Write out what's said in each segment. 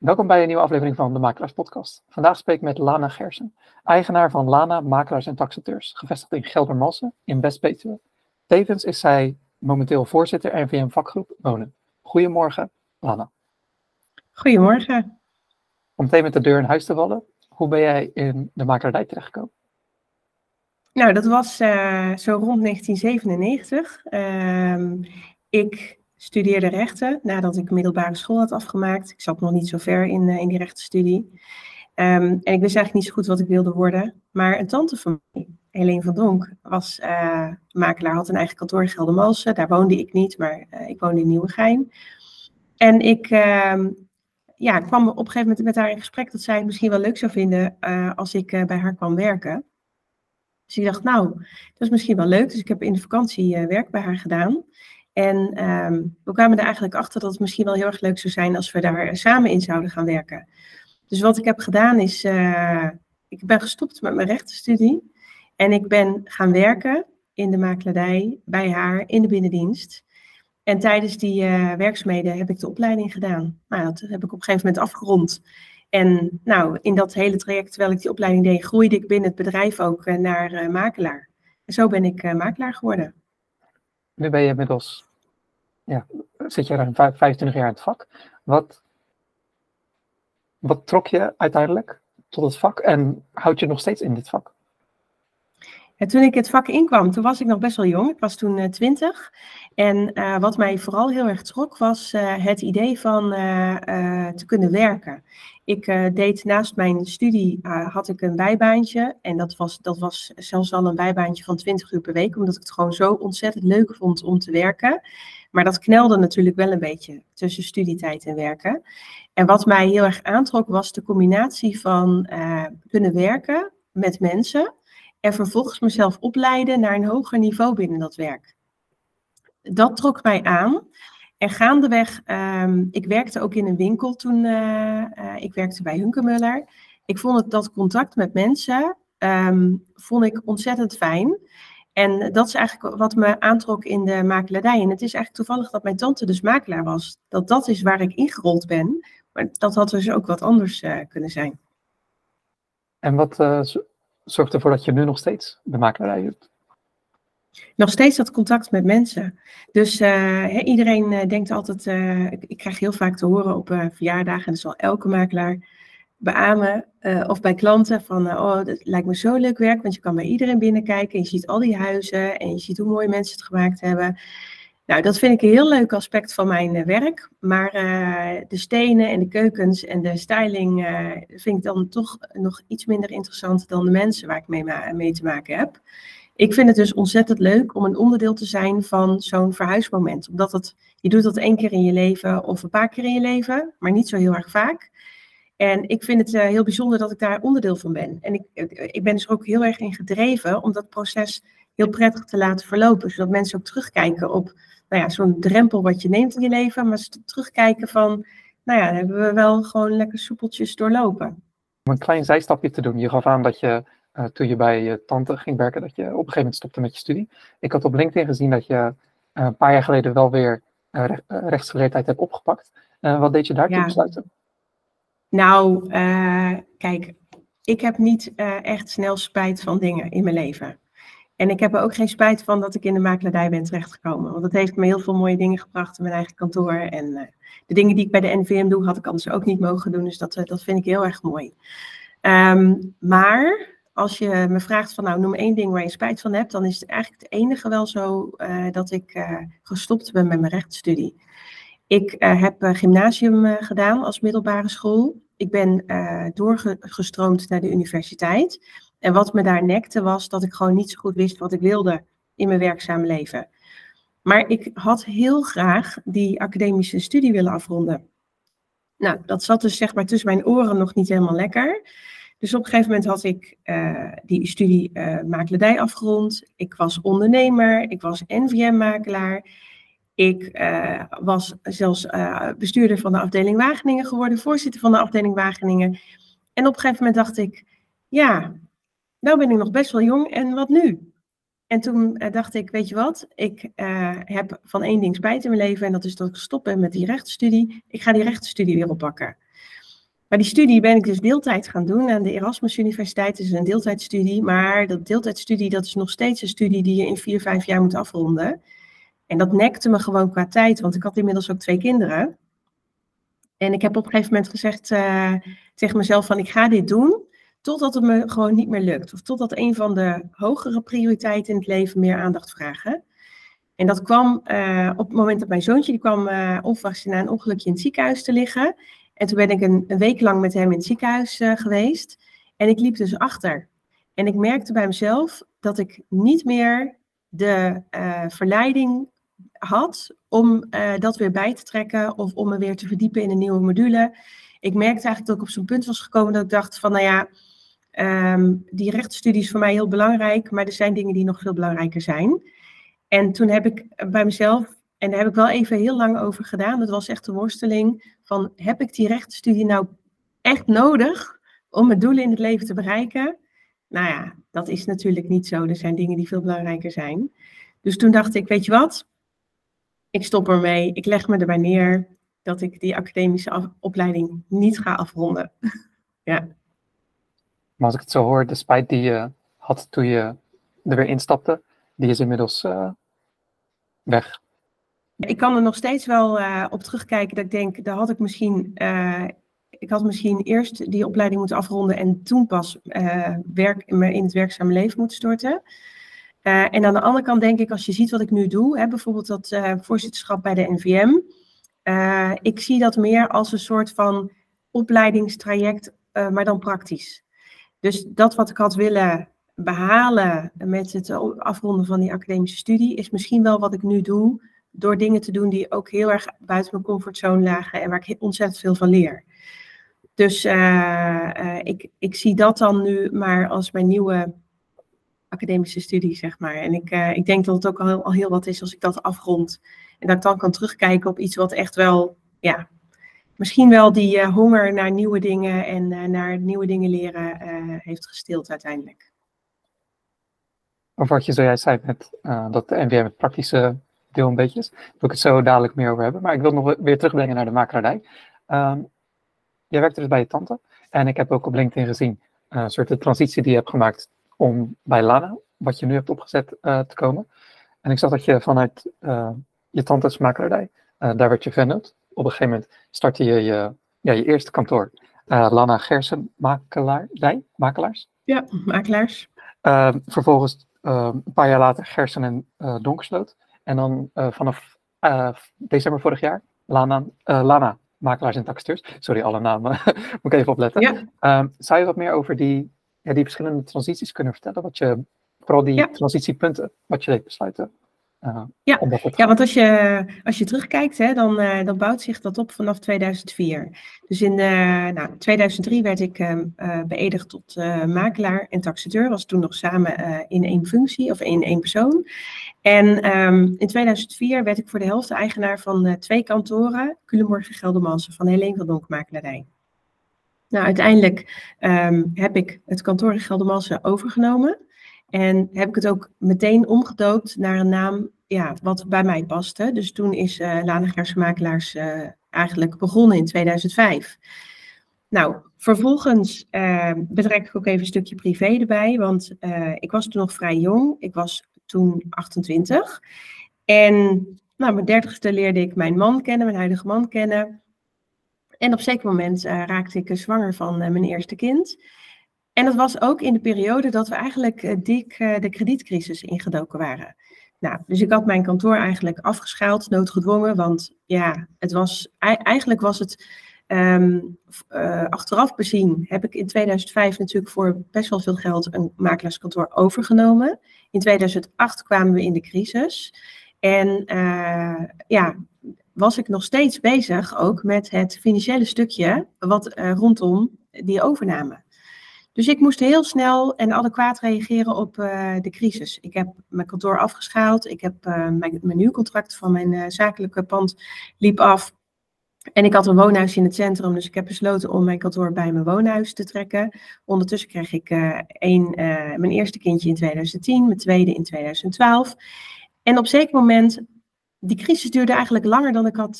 Welkom bij een nieuwe aflevering van de Makelaars Podcast. Vandaag spreek ik met Lana Gersen, eigenaar van Lana Makelaars en Taxateurs, gevestigd in Geldermalsen in West-Betuwe. Tevens is zij momenteel voorzitter NVM vakgroep Wonen. Goedemorgen, Lana. Goedemorgen. Om meteen met de deur in huis te vallen, hoe ben jij in de makelaardij terechtgekomen? Nou, dat was uh, zo rond 1997. Uh, ik studeerde rechten nadat ik middelbare school had afgemaakt. Ik zat nog niet zo ver in, uh, in die rechtenstudie. Um, en ik wist eigenlijk niet zo goed wat ik wilde worden. Maar een tante van mij, Helene van Donk, was uh, makelaar, had een eigen kantoor in Geldermalsen. Daar woonde ik niet, maar uh, ik woonde in Nieuwegein. En ik uh, ja, kwam op een gegeven moment met haar in gesprek dat zij het misschien wel leuk zou vinden als ik bij haar kwam werken. Dus ik dacht, nou, dat is misschien wel leuk. Dus ik heb in de vakantie werk bij haar gedaan. En um, we kwamen er eigenlijk achter dat het misschien wel heel erg leuk zou zijn als we daar samen in zouden gaan werken. Dus wat ik heb gedaan is, uh, ik ben gestopt met mijn rechtenstudie en ik ben gaan werken in de makelaardij bij haar in de binnendienst. En tijdens die uh, werkzaamheden heb ik de opleiding gedaan. Nou, dat heb ik op een gegeven moment afgerond. En nou, in dat hele traject, terwijl ik die opleiding deed, groeide ik binnen het bedrijf ook uh, naar makelaar. En zo ben ik makelaar geworden. Nu ben je inmiddels, ja, zit je ruim 25 jaar in het vak. Wat, wat trok je uiteindelijk tot het vak en houd je nog steeds in dit vak? Toen ik het vak inkwam, toen was ik nog best wel jong. Ik was toen uh, twintig. En uh, wat mij vooral heel erg trok, was uh, het idee van te kunnen werken. Ik deed naast mijn studie, had ik een bijbaantje. En dat was, dat was zelfs al een bijbaantje van 20 uur per week, omdat ik het gewoon zo ontzettend leuk vond om te werken. Maar dat knelde natuurlijk wel een beetje tussen studietijd en werken. En wat mij heel erg aantrok, was de combinatie van kunnen werken met mensen en vervolgens mezelf opleiden naar een hoger niveau binnen dat werk. Dat trok mij aan. En gaandeweg, um, ik werkte ook in een winkel toen, uh, uh, ik werkte bij Hunkemuller. Ik vond het, dat contact met mensen, um, vond ik ontzettend fijn. En dat is eigenlijk wat me aantrok in de makelaardij. En het is eigenlijk toevallig dat mijn tante dus makelaar was. Dat dat is waar ik ingerold ben. Maar dat had dus ook wat anders uh, kunnen zijn. En wat zorgt ervoor dat je nu nog steeds de makelaarij doet? Nog steeds dat contact met mensen. Dus uh, iedereen uh, denkt altijd, ik, ik, krijg heel vaak te horen op verjaardagen, en dat zal elke makelaar beamen, of bij klanten, van oh, dat lijkt me zo leuk werk, want je kan bij iedereen binnenkijken, en je ziet al die huizen, en je ziet hoe mooi mensen het gemaakt hebben. Nou, dat vind ik een heel leuk aspect van mijn werk. Maar uh, de stenen en de keukens en de styling uh, vind ik dan toch nog iets minder interessant dan de mensen waar ik mee, mee, te maken heb. Ik vind het dus ontzettend leuk om een onderdeel te zijn van zo'n verhuismoment. Omdat het, je doet dat één keer in je leven of een paar keer in je leven, maar niet zo heel erg vaak. En ik vind het heel bijzonder dat ik daar onderdeel van ben. En ik, ik ben dus ook heel erg in gedreven om dat proces heel prettig te laten verlopen. Zodat mensen ook terugkijken op nou ja, zo'n drempel wat je neemt in je leven, maar terugkijken van, nou ja, hebben we wel gewoon lekker soepeltjes doorlopen. Om een klein zijstapje te doen, je gaf aan dat je uh, toen je bij je tante ging werken, dat je op een gegeven moment stopte met je studie. Ik had op LinkedIn gezien dat je uh, een paar jaar geleden wel weer uh, rechtsgeleerdheid hebt opgepakt. wat deed je daartoe ja. besluiten? Nou, kijk, ik heb niet echt snel spijt van dingen in mijn leven. En ik heb er ook geen spijt van dat ik in de makelaardij ben terechtgekomen. Want dat heeft me heel veel mooie dingen gebracht in mijn eigen kantoor. En uh, de dingen die ik bij de NVM doe, had ik anders ook niet mogen doen. Dus dat, uh, dat vind ik heel erg mooi. Um, maar als je me vraagt van nou noem één ding waar je spijt van hebt, dan is het eigenlijk het enige wel zo uh, dat ik gestopt ben met mijn rechtsstudie. Ik heb gymnasium gedaan als middelbare school. Ik ben doorgestroomd naar de universiteit. En wat me daar nekte was dat ik gewoon niet zo goed wist wat ik wilde in mijn werkzame leven. Maar ik had heel graag die academische studie willen afronden. Nou, dat zat dus zeg maar tussen mijn oren nog niet helemaal lekker. Dus op een gegeven moment had ik uh, die studie uh, makelaardij afgerond. Ik was ondernemer, ik was NVM-makelaar. Ik uh, was zelfs bestuurder van de afdeling Wageningen geworden, voorzitter van de afdeling Wageningen. En op een gegeven moment dacht ik, ja, nou ben ik nog best wel jong en wat nu? En toen uh, dacht ik, weet je wat, ik uh, heb van één ding spijt in mijn leven en dat is dat ik gestopt ben met die rechtsstudie. Ik ga die rechtsstudie weer oppakken. Maar die studie ben ik dus deeltijd gaan doen aan de Erasmus Universiteit. Is een deeltijdstudie, maar dat deeltijdstudie dat is nog steeds een studie die je in vier, vijf jaar moet afronden. En dat nekte me gewoon qua tijd, want ik had inmiddels ook twee kinderen. En ik heb op een gegeven moment gezegd uh, tegen mezelf van ik ga dit doen totdat het me gewoon niet meer lukt. Of totdat een van de hogere prioriteiten in het leven meer aandacht vragen. En dat kwam uh, op het moment dat mijn zoontje, die kwam uh, onverwachts na een ongelukje in het ziekenhuis te liggen. En toen ben ik een, week lang met hem in het ziekenhuis uh, geweest. En ik liep dus achter. En ik merkte bij mezelf dat ik niet meer de verleiding had om dat weer bij te trekken of om me weer te verdiepen in een nieuwe module. Ik merkte eigenlijk dat ik op zo'n punt was gekomen dat ik dacht van, nou ja, um, die rechtsstudie is voor mij heel belangrijk, maar er zijn dingen die nog veel belangrijker zijn. En toen heb ik bij mezelf, en daar heb ik wel even heel lang over gedaan, dat was echt een worsteling van, heb ik die rechtenstudie nou echt nodig om mijn doelen in het leven te bereiken? Nou ja, dat is natuurlijk niet zo. Er zijn dingen die veel belangrijker zijn. Dus toen dacht ik, weet je wat? Ik stop ermee. Ik leg me erbij neer dat ik die academische opleiding niet ga afronden. ja. Maar als ik het zo hoor, de spijt die je had toen je er weer instapte, die is inmiddels uh, weg. Ik kan er nog steeds wel uh, op terugkijken dat ik denk, daar had ik misschien, uh, ik had misschien eerst die opleiding moeten afronden en toen pas werk, in het werkzame leven moeten storten. en aan de andere kant denk ik, als je ziet wat ik nu doe, hè, bijvoorbeeld dat voorzitterschap bij de NVM, ik zie dat meer als een soort van opleidingstraject, maar dan praktisch. Dus dat wat ik had willen behalen met het afronden van die academische studie, is misschien wel wat ik nu doe, door dingen te doen die ook heel erg buiten mijn comfortzone lagen en waar ik ontzettend veel van leer. Dus uh, uh, ik, ik zie dat dan nu maar als mijn nieuwe academische studie, zeg maar. En ik, uh, ik denk dat het ook al heel, al heel wat is als ik dat afrond. En dat ik dan kan terugkijken op iets wat echt wel, ja, misschien wel die honger naar nieuwe dingen en naar nieuwe dingen leren heeft gestild uiteindelijk. Of wat je zojuist zei met dat de NVM het praktische deel een beetje is. Wil ik het zo dadelijk meer over hebben. Maar ik wil nog weer terugbrengen naar de makelaardij. Um, jij werkte dus bij je tante. En ik heb ook op LinkedIn gezien een soort de transitie die je hebt gemaakt om bij Lana, wat je nu hebt opgezet, te komen. En ik zag dat je vanuit je tantes makelaardij, daar werd je vennoot. Op een gegeven moment startte je je, ja, je eerste kantoor. Lana Gersen makelaardij, makelaars. Ja, makelaars. Ehm, vervolgens Ehm, een paar jaar later Gersen en uh, Donkersloot. En dan uh, vanaf december vorig jaar Lana, Lana makelaars en taxateurs. Sorry, alle namen moet ik even opletten. Ja. Um, zou je wat meer over die, ja, die verschillende transities kunnen vertellen? Wat je, vooral die ja. transitiepunten, wat je deed besluiten? Uh, ja. ja, want als je, als je terugkijkt, hè, dan, uh, dan bouwt zich dat op vanaf 2004. Dus in uh, nou, 2003 werd ik uh, beëdigd tot makelaar en taxateur. Was toen nog samen in één functie of in één persoon. En um, in 2004 werd ik voor de helft eigenaar van twee kantoren, Culemborg en Geldermalsen, van Helene van Donk Makelaarij. Nou, uiteindelijk um, heb ik het kantoor in Geldermalsen overgenomen. En heb ik het ook meteen omgedoopt naar een naam ja, wat bij mij paste. Dus toen is uh, Lanegaars Makelaars uh, eigenlijk begonnen in 2005. Nou, vervolgens uh, betrek ik ook even een stukje privé erbij, want ik was toen nog vrij jong. Ik was toen 28. En nou, mijn dertigste leerde ik mijn man kennen, mijn huidige man kennen. En op zeker moment raakte ik zwanger van mijn eerste kind. En dat was ook in de periode dat we eigenlijk uh, dik uh, de kredietcrisis ingedoken waren. Nou, dus ik had mijn kantoor eigenlijk afgeschaald, noodgedwongen, want ja, het was, eigenlijk was het um, uh, achteraf bezien, heb ik in 2005 natuurlijk voor best wel veel geld een makelaarskantoor overgenomen. In 2008 kwamen we in de crisis en ja, was ik nog steeds bezig ook met het financiële stukje wat rondom die overname. Dus ik moest heel snel en adequaat reageren op uh, de crisis. Ik heb mijn kantoor afgeschaald. Ik heb uh, mijn, mijn huurcontract van mijn uh, zakelijke pand liep af. En ik had een woonhuis in het centrum, dus ik heb besloten om mijn kantoor bij mijn woonhuis te trekken. Ondertussen kreeg ik een, mijn eerste kindje in 2010, mijn tweede in 2012. En op zeker moment, die crisis duurde eigenlijk langer dan ik had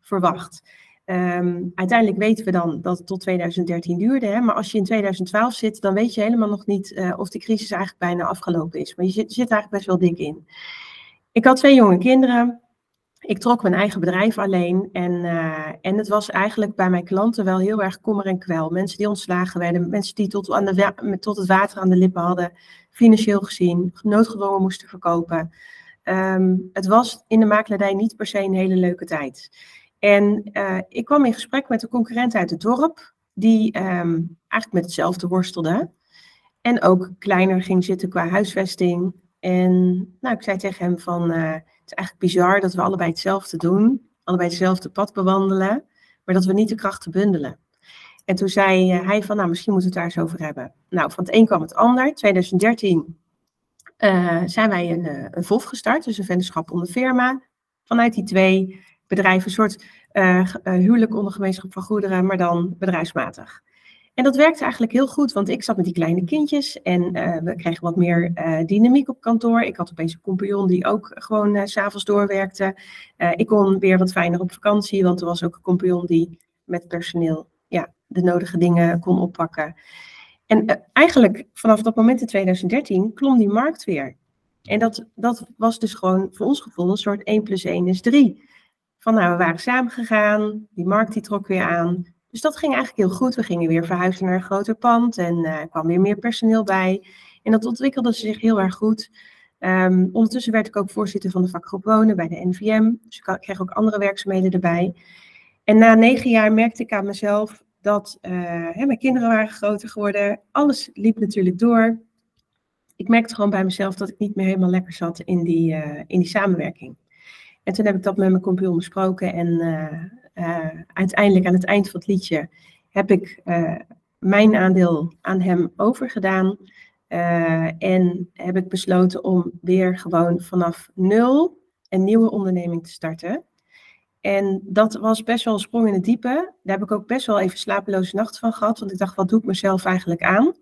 verwacht. Ehm, uiteindelijk weten we dan dat het tot 2013 duurde. Hè? Maar als je in 2012 zit, dan weet je helemaal nog niet uh, of de crisis eigenlijk bijna afgelopen is. Maar je zit, eigenlijk best wel dik in. Ik had twee jonge kinderen. Ik trok mijn eigen bedrijf alleen. En, uh, en het was eigenlijk bij mijn klanten wel heel erg kommer en kwel. Mensen die ontslagen werden, mensen die tot, aan de, tot het water aan de lippen hadden, financieel gezien, noodgedwongen moesten verkopen. Um, het was in de makelaardij niet per se een hele leuke tijd. En uh, ik kwam in gesprek met een concurrent uit het dorp, die um, eigenlijk met hetzelfde worstelde. En ook kleiner ging zitten qua huisvesting. En nou, ik zei tegen hem van, uh, het is eigenlijk bizar dat we allebei hetzelfde doen, allebei hetzelfde pad bewandelen, maar dat we niet de krachten bundelen. En toen zei uh, hij van, nou, misschien moeten we het daar eens over hebben. Nou, van het een kwam het ander. 2013 zijn wij een, een VOF gestart, dus een vennootschap onder firma. Vanuit die twee bedrijven, een soort uh, huwelijk onder gemeenschap van goederen, maar dan bedrijfsmatig. En dat werkte eigenlijk heel goed, want ik zat met die kleine kindjes en uh, we kregen wat meer dynamiek op kantoor. Ik had opeens een compagnon die ook gewoon uh, s'avonds doorwerkte. ik kon weer wat fijner op vakantie, want er was ook een compagnon die met personeel ja, de nodige dingen kon oppakken. En eigenlijk vanaf dat moment in 2013 klom die markt weer. En dat, dat was dus gewoon voor ons gevoel een soort 1 plus 1 is 3. Van nou, we waren samen gegaan, die markt die trok weer aan. Dus dat ging eigenlijk heel goed. We gingen weer verhuizen naar een groter pand en uh, kwam weer meer personeel bij. En dat ontwikkelde zich heel erg goed. Um, ondertussen werd ik ook voorzitter van de vakgroep wonen bij de NVM. Dus ik kreeg ook andere werkzaamheden erbij. En na negen jaar merkte ik aan mezelf dat uh, hè, mijn kinderen waren groter geworden. Alles liep natuurlijk door. Ik merkte gewoon bij mezelf dat ik niet meer helemaal lekker zat in die, uh, in die samenwerking. En toen heb ik dat met mijn compagnon besproken. En uh, uh, uiteindelijk aan het eind van het liedje heb ik uh, mijn aandeel aan hem overgedaan. en heb ik besloten om weer gewoon vanaf nul een nieuwe onderneming te starten. En dat was best wel een sprong in het diepe. Daar heb ik ook best wel even slapeloze nachten van gehad. Want ik dacht, wat doe ik mezelf eigenlijk aan?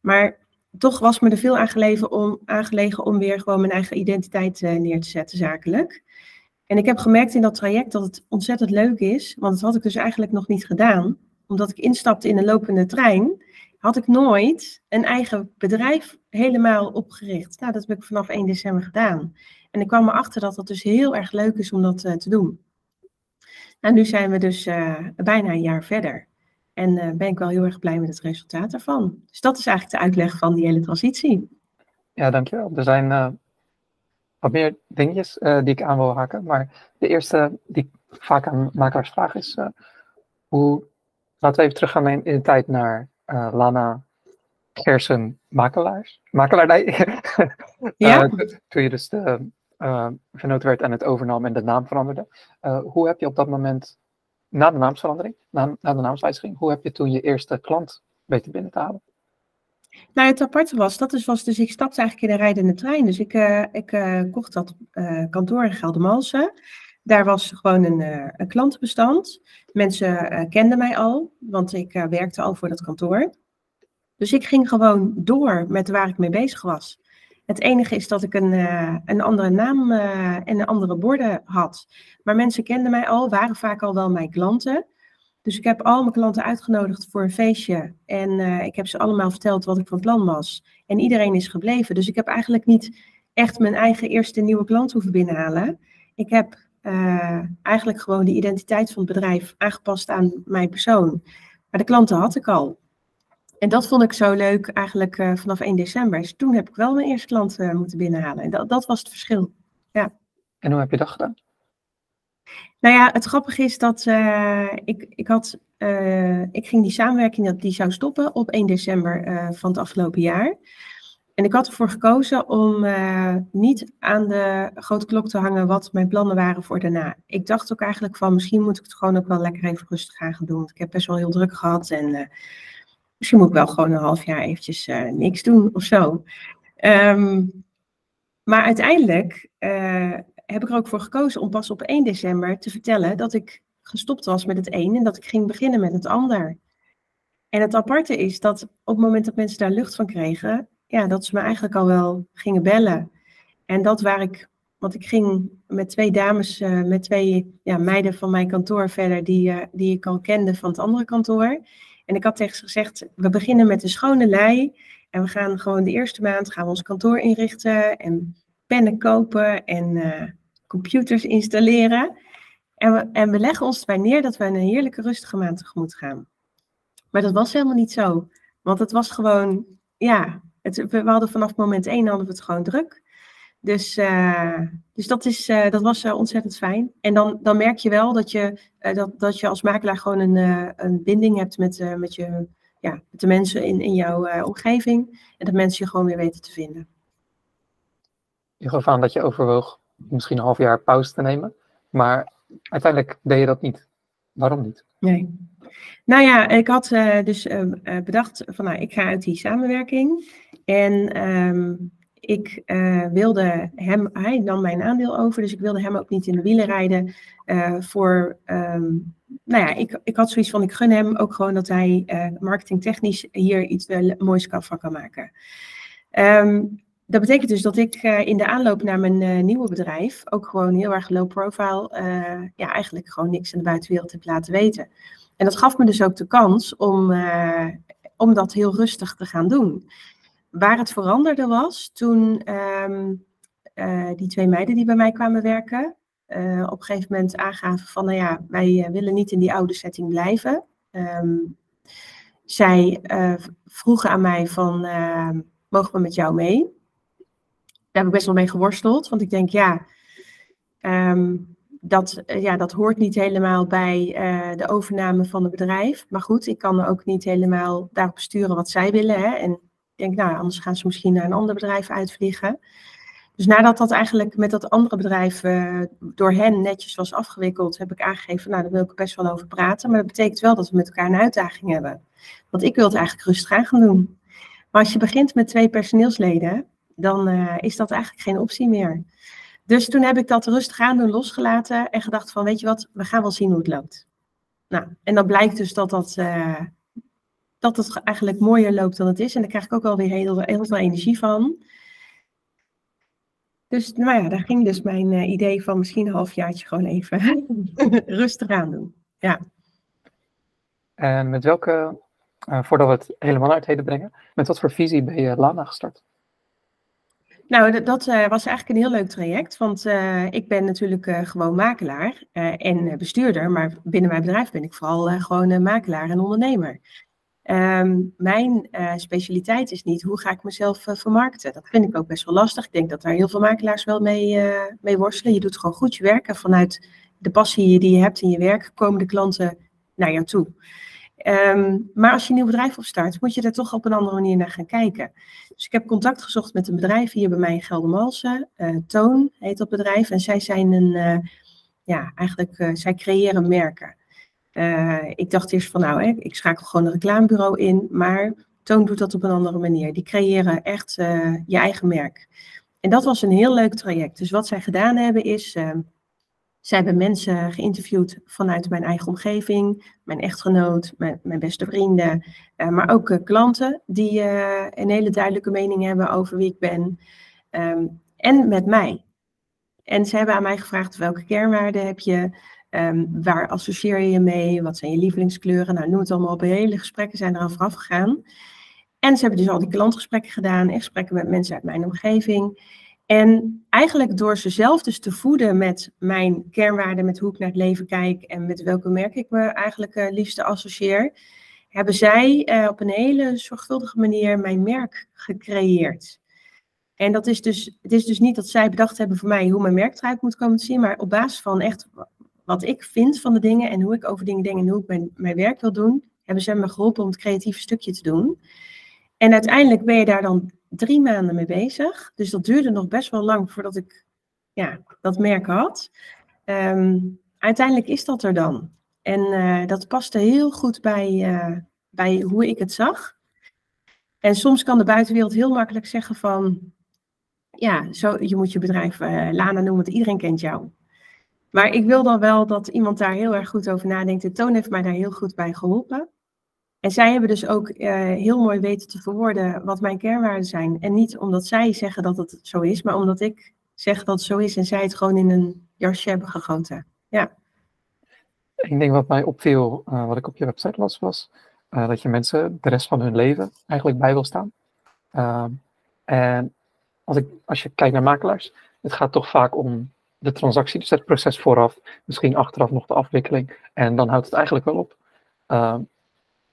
Maar toch was me er veel aangelegen om, aangelegen om weer gewoon mijn eigen identiteit neer te zetten zakelijk. En ik heb gemerkt in dat traject dat het ontzettend leuk is, want dat had ik dus eigenlijk nog niet gedaan. Omdat ik instapte in een lopende trein, had ik nooit een eigen bedrijf helemaal opgericht. Nou, dat heb ik vanaf 1 december gedaan. En ik kwam erachter dat het dus heel erg leuk is om dat uh, te doen. Nou, nu zijn we dus uh, bijna een jaar verder. En uh, ben ik wel heel erg blij met het resultaat daarvan. Dus dat is eigenlijk de uitleg van die hele transitie. Ja, dankjewel. Er zijn wat meer dingetjes uh, die ik aan wil haken. Maar de eerste die ik vaak aan makelaars vraag is: uh, hoe. Laten we even teruggaan in, in de tijd naar uh, Lana Gersen makelaars. Makelaardij. ja. toen je dus de vernoot werd en het overnam en de naam veranderde. hoe heb je op dat moment, na de naamsverandering, na, na de naamswijziging, hoe heb je toen je eerste klant weten binnen te halen? Nou, het aparte was, dat was dus, ik stapte eigenlijk in een rijdende trein. Dus ik, uh, ik uh, kocht dat uh, kantoor in Geldermalsen. Daar was gewoon een, klantenbestand. Mensen kenden mij al, want ik werkte al voor dat kantoor. Dus ik ging gewoon door met waar ik mee bezig was. Het enige is dat ik een, een andere naam en andere borden had. Maar mensen kenden mij al, waren vaak al wel mijn klanten. Dus ik heb al mijn klanten uitgenodigd voor een feestje. En uh, ik heb ze allemaal verteld wat ik van plan was. En iedereen is gebleven. Dus ik heb eigenlijk niet echt mijn eigen eerste nieuwe klant hoeven binnenhalen. Ik heb uh, eigenlijk gewoon de identiteit van het bedrijf aangepast aan mijn persoon. Maar de klanten had ik al. En dat vond ik zo leuk eigenlijk uh, vanaf 1 december. Dus toen heb ik wel mijn eerste klant moeten binnenhalen. En dat, dat was het verschil. Ja. En hoe heb je dat gedaan? Nou ja, het grappige is dat uh, ik, ik had, uh, ik ging die samenwerking, dat die zou stoppen op 1 december uh, van het afgelopen jaar. En ik had ervoor gekozen om niet aan de grote klok te hangen wat mijn plannen waren voor daarna. Ik dacht ook eigenlijk van misschien moet ik het gewoon ook wel lekker even rustig aan gaan doen. Want ik heb best wel heel druk gehad en misschien moet ik wel gewoon een half jaar eventjes niks doen of zo. Um, maar uiteindelijk heb ik er ook voor gekozen om pas op 1 december te vertellen dat ik gestopt was met het een en dat ik ging beginnen met het ander. En het aparte is dat op het moment dat mensen daar lucht van kregen, ja, dat ze me eigenlijk al wel gingen bellen. En dat waar ik Want ik ging met twee dames, uh, met twee ja, meiden van mijn kantoor verder, die, uh, die ik al kende van het andere kantoor. En ik had tegen ze gezegd, we beginnen met een schone lei. En we gaan gewoon de eerste maand gaan we ons kantoor inrichten en pennen kopen en uh, computers installeren. En we, en we leggen ons erbij neer dat we een heerlijke rustige maand tegemoet gaan. Maar dat was helemaal niet zo. Want het was gewoon, ja, het, we hadden vanaf moment één hadden we het gewoon druk. Dus, uh, dus dat, is, uh, dat was ontzettend fijn. En dan, dan merk je wel dat je, dat, dat je als makelaar gewoon een, een binding hebt met, met, je, ja, met de mensen in, in jouw omgeving. En dat mensen je gewoon weer weten te vinden. Je gaf aan dat je overwoog misschien een half jaar pauze te nemen. Maar uiteindelijk deed je dat niet. Waarom niet? Nee. Nou ja, ik had uh, dus uh, bedacht van nou, ik ga uit die samenwerking. En um, ik wilde hem, hij nam mijn aandeel over, dus ik wilde hem ook niet in de wielen rijden. voor, um, nou ja, ik, ik had zoiets van, ik gun hem ook gewoon dat hij marketingtechnisch hier iets moois van kan maken. Um, dat betekent dus dat ik in de aanloop naar mijn nieuwe bedrijf ook gewoon heel erg low profile, ja, eigenlijk gewoon niks aan de buitenwereld heb laten weten. En dat gaf me dus ook de kans om, om dat heel rustig te gaan doen. Waar het veranderde was toen uh, die twee meiden die bij mij kwamen werken, op een gegeven moment aangaven van, nou ja, wij willen niet in die oude setting blijven. Um, zij vroegen aan mij van, mogen we met jou mee? Daar heb ik best wel mee geworsteld, want ik denk, ja, um, dat, eh, ja, dat hoort niet helemaal bij uh, de overname van het bedrijf. Maar goed, ik kan ook niet helemaal daarop sturen wat zij willen. Hè. En ik denk, nou, anders gaan ze misschien naar een ander bedrijf uitvliegen. Dus nadat dat eigenlijk met dat andere bedrijf uh, door hen netjes was afgewikkeld, heb ik aangegeven, nou, daar wil ik best wel over praten. Maar dat betekent wel dat we met elkaar een uitdaging hebben. Want ik wil het eigenlijk rustig aan gaan doen. Maar als je begint met twee personeelsleden, dan uh, is dat eigenlijk geen optie meer. Dus toen heb ik dat rustig aan doen losgelaten en gedacht van, weet je wat, we gaan wel zien hoe het loopt. Nou, en dan blijkt dus dat dat, uh, dat het eigenlijk mooier loopt dan het is. En daar krijg ik ook wel weer heel, veel energie van. Dus nou ja, daar ging dus mijn uh, idee van misschien een halfjaartje gewoon even rustig aan doen. Ja. En met welke, voordat we het helemaal uit heden brengen, met wat voor visie ben je Lana gestart? Nou, dat, uh, was eigenlijk een heel leuk traject, want uh, ik ben natuurlijk uh, gewoon makelaar en bestuurder, maar binnen mijn bedrijf ben ik vooral gewoon makelaar en ondernemer. Um, mijn specialiteit is niet hoe ga ik mezelf vermarkten. Dat vind ik ook best wel lastig. Ik denk dat daar heel veel makelaars wel mee, mee worstelen. Je doet gewoon goed je werk en vanuit de passie die je hebt in je werk komen de klanten naar jou toe. Um, maar als je een nieuw bedrijf opstart, moet je daar toch op een andere manier naar gaan kijken. Dus ik heb contact gezocht met een bedrijf hier bij mij in Geldermalsen. Uh, Toon heet dat bedrijf. En zij zijn een, uh, ja, eigenlijk, uh, zij creëren merken. ik dacht eerst van, nou, hè, ik schakel gewoon een reclamebureau in. Maar Toon doet dat op een andere manier. Die creëren echt je eigen merk. En dat was een heel leuk traject. Dus wat zij gedaan hebben is ehm, zij hebben mensen geïnterviewd vanuit mijn eigen omgeving, mijn echtgenoot, mijn, mijn beste vrienden, uh, maar ook uh, klanten die uh, een hele duidelijke mening hebben over wie ik ben um, en met mij. En ze hebben aan mij gevraagd welke kernwaarden heb je, um, waar associeer je je mee, wat zijn je lievelingskleuren, nou noem het allemaal op, hele gesprekken zijn eraan vooraf gegaan. En ze hebben dus al die klantgesprekken gedaan en gesprekken met mensen uit mijn omgeving. En eigenlijk door ze zelf dus te voeden met mijn kernwaarden, met hoe ik naar het leven kijk en met welke merk ik me eigenlijk uh, liefste associeer, hebben zij uh, op een hele zorgvuldige manier mijn merk gecreëerd. En dat is dus, het is dus niet dat zij bedacht hebben voor mij hoe mijn merk eruit moet komen te zien, maar op basis van echt wat ik vind van de dingen en hoe ik over dingen denk en hoe ik mijn, mijn werk wil doen, hebben ze me geholpen om het creatieve stukje te doen. En uiteindelijk ben je daar dan drie maanden mee bezig. Dus dat duurde nog best wel lang voordat ik ja, dat merk had. Um, uiteindelijk is dat er dan. En uh, dat paste heel goed bij, uh, bij hoe ik het zag. En soms kan de buitenwereld heel makkelijk zeggen van... Ja, zo, je moet je bedrijf uh, Lana noemen, want iedereen kent jou. Maar ik wil dan wel dat iemand daar heel erg goed over nadenkt. De Toon heeft mij daar heel goed bij geholpen. En zij hebben dus ook uh, heel mooi weten te verwoorden wat mijn kernwaarden zijn. En niet omdat zij zeggen dat het zo is, maar omdat ik zeggen dat het zo is en zij het gewoon in een jasje hebben gegoten. Ja. Een ding wat mij opviel, uh, wat ik op je website las, was uh, dat je mensen de rest van hun leven eigenlijk bij wil staan. Uh, en als, ik, als je kijkt naar makelaars, het gaat toch vaak om de transactie, dus het proces vooraf, misschien achteraf nog de afwikkeling. En dan houdt het eigenlijk wel op.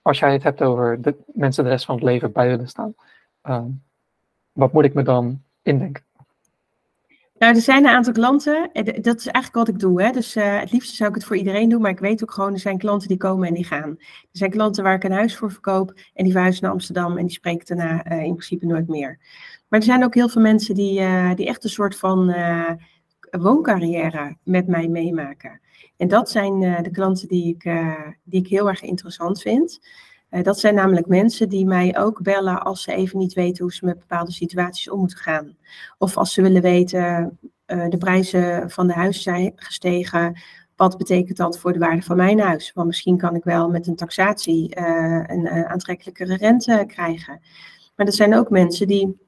Als jij het hebt over de mensen de rest van het leven bij willen staan, ehm, wat moet ik me dan indenken? Nou, er zijn een aantal klanten, dat is eigenlijk wat ik doe. Hè? Dus uh, het liefst zou ik het voor iedereen doen, maar ik weet ook gewoon, er zijn klanten die komen en die gaan. Er zijn klanten waar ik een huis voor verkoop en die verhuizen naar Amsterdam en die spreken daarna uh, in principe nooit meer. Maar er zijn ook heel veel mensen die, uh, die echt een soort van wooncarrière met mij meemaken. En dat zijn de klanten die ik, die ik heel erg interessant vind. Uh, dat zijn namelijk mensen die mij ook bellen als ze even niet weten hoe ze met bepaalde situaties om moeten gaan. Of als ze willen weten, de prijzen van de huis zijn gestegen. Wat betekent dat voor de waarde van mijn huis? Want misschien kan ik wel met een taxatie een aantrekkelijkere rente krijgen. Maar er zijn ook mensen die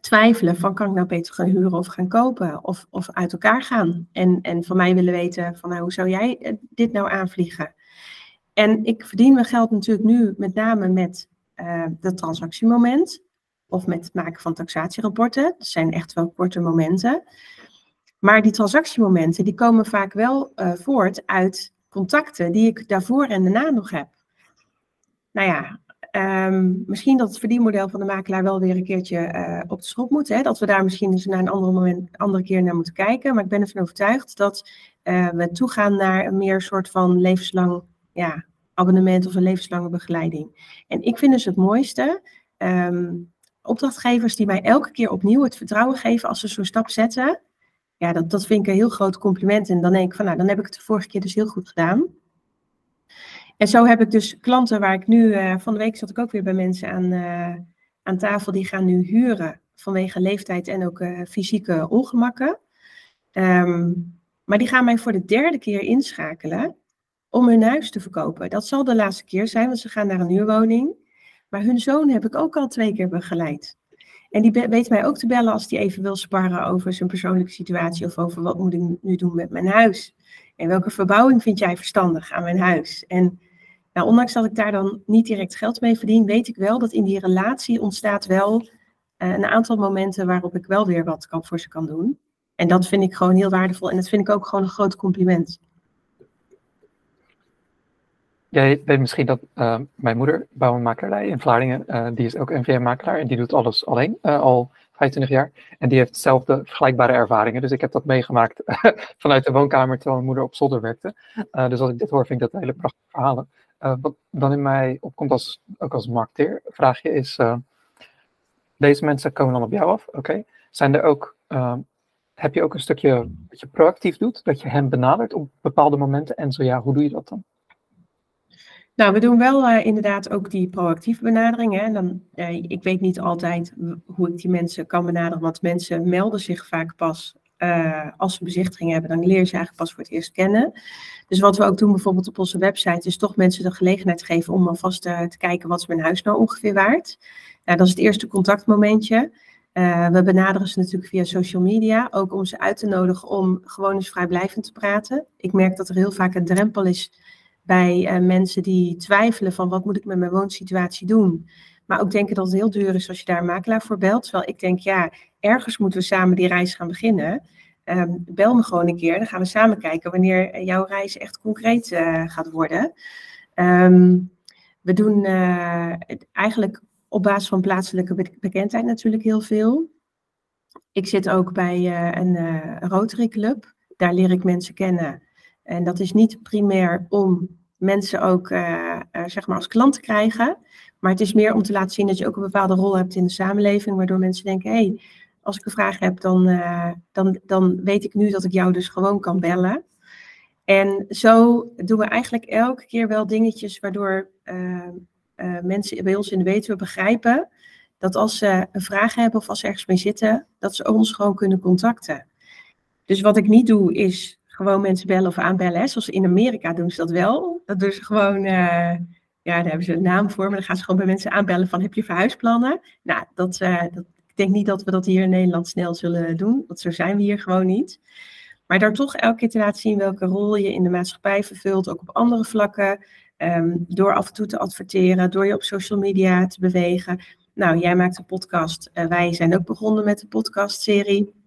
twijfelen van kan ik nou beter gaan huren of gaan kopen of, of uit elkaar gaan. En, en van mij willen weten van nou, hoe zou jij dit nou aanvliegen? En ik verdien mijn geld natuurlijk nu met name met uh, dat transactiemoment of met het maken van taxatierapporten. Dat zijn echt wel korte momenten. Maar die transactiemomenten die komen vaak wel uh, voort uit contacten die ik daarvoor en daarna nog heb. Nou ja, um, misschien dat het verdienmodel van de makelaar wel weer een keertje uh, op de schop moet. Hè? Dat we daar misschien eens naar een andere, moment, andere keer naar moeten kijken. Maar ik ben ervan overtuigd dat we toegaan naar een meer soort van levenslang ja, abonnement of een levenslange begeleiding. En ik vind dus het mooiste, um, opdrachtgevers die mij elke keer opnieuw het vertrouwen geven als ze zo'n stap zetten. Ja, dat, dat vind ik een heel groot compliment. En dan denk ik van, nou, dan heb ik het de vorige keer dus heel goed gedaan. En zo heb ik dus klanten waar ik nu, uh, van de week zat ik ook weer bij mensen aan, uh, aan tafel, die gaan nu huren vanwege leeftijd en ook uh, fysieke ongemakken. Um, maar die gaan mij voor de derde keer inschakelen om hun huis te verkopen. Dat zal de laatste keer zijn, want ze gaan naar een huurwoning. Maar hun zoon heb ik ook al twee keer begeleid. En die weet mij ook te bellen als hij even wil sparren over zijn persoonlijke situatie of over wat moet ik nu doen met mijn huis. En welke verbouwing vind jij verstandig aan mijn huis? En nou, ondanks dat ik daar dan niet direct geld mee verdien, weet ik wel dat in die relatie ontstaat wel uh, een aantal momenten waarop ik wel weer wat kan, voor ze kan doen. En dat vind ik gewoon heel waardevol en dat vind ik ook gewoon een groot compliment. Jij weet misschien dat uh, mijn moeder, bouwmakelaar in Vlaardingen, uh, die is ook NVM-makelaar en die doet alles alleen, uh, al 25 jaar. En die heeft zelfde vergelijkbare ervaringen. Dus ik heb dat meegemaakt vanuit de woonkamer terwijl mijn moeder op zolder werkte. dus als ik dit hoor, vind ik dat hele prachtige verhalen. Wat dan in mij opkomt als, ook als marketeer, vraag je is, deze mensen komen dan op jou af, oké. Zijn er ook, heb je ook een stukje dat je proactief doet, dat je hen benadert op bepaalde momenten? En zo ja, hoe doe je dat dan? Nou, we doen wel inderdaad ook die proactieve benadering. Hè. Dan, ik weet niet altijd hoe ik die mensen kan benaderen, want mensen melden zich vaak pas uh, als ze bezichtiging hebben. Dan leer je ze eigenlijk pas voor het eerst kennen. Dus wat we ook doen bijvoorbeeld op onze website, is toch mensen de gelegenheid geven om alvast te kijken wat is mijn huis nou ongeveer waard. Nou, dat is het eerste contactmomentje. we benaderen ze natuurlijk via social media, ook om ze uit te nodigen om gewoon eens vrijblijvend te praten. Ik merk dat er heel vaak een drempel is bij mensen die twijfelen van wat moet ik met mijn woonsituatie doen. Maar ook denken dat het heel duur is als je daar een makelaar voor belt. Terwijl ik denk, ja, ergens moeten we samen die reis gaan beginnen. Um, bel me gewoon een keer, dan gaan we samen kijken wanneer jouw reis echt concreet uh, gaat worden. Um, we doen uh, eigenlijk op basis van plaatselijke bekendheid natuurlijk heel veel. Ik zit ook bij een Rotary Club. Daar leer ik mensen kennen. En dat is niet primair om mensen ook uh, zeg maar als klant te krijgen. Maar het is meer om te laten zien dat je ook een bepaalde rol hebt in de samenleving. Waardoor mensen denken, hé, hey, als ik een vraag heb, dan, uh, dan, dan weet ik nu dat ik jou dus gewoon kan bellen. En zo doen we eigenlijk elke keer wel dingetjes waardoor mensen bij ons in de wetenschap begrijpen dat als ze een vraag hebben of als ze ergens mee zitten, dat ze ons gewoon kunnen contacten. Dus wat ik niet doe is gewoon mensen bellen of aanbellen. Hè. Zoals in Amerika doen ze dat wel. Dat doen ze gewoon, uh, ja, daar hebben ze een naam voor, maar dan gaan ze gewoon bij mensen aanbellen van heb je verhuisplannen? Nou, dat, uh, dat, ik denk niet dat we dat hier in Nederland snel zullen doen, want zo zijn we hier gewoon niet. Maar daar toch elke keer te laten zien welke rol je in de maatschappij vervult, ook op andere vlakken. Ehm, door af en toe te adverteren, door je op social media te bewegen. Nou, jij maakt een podcast. Uh, wij zijn ook begonnen met de podcastserie.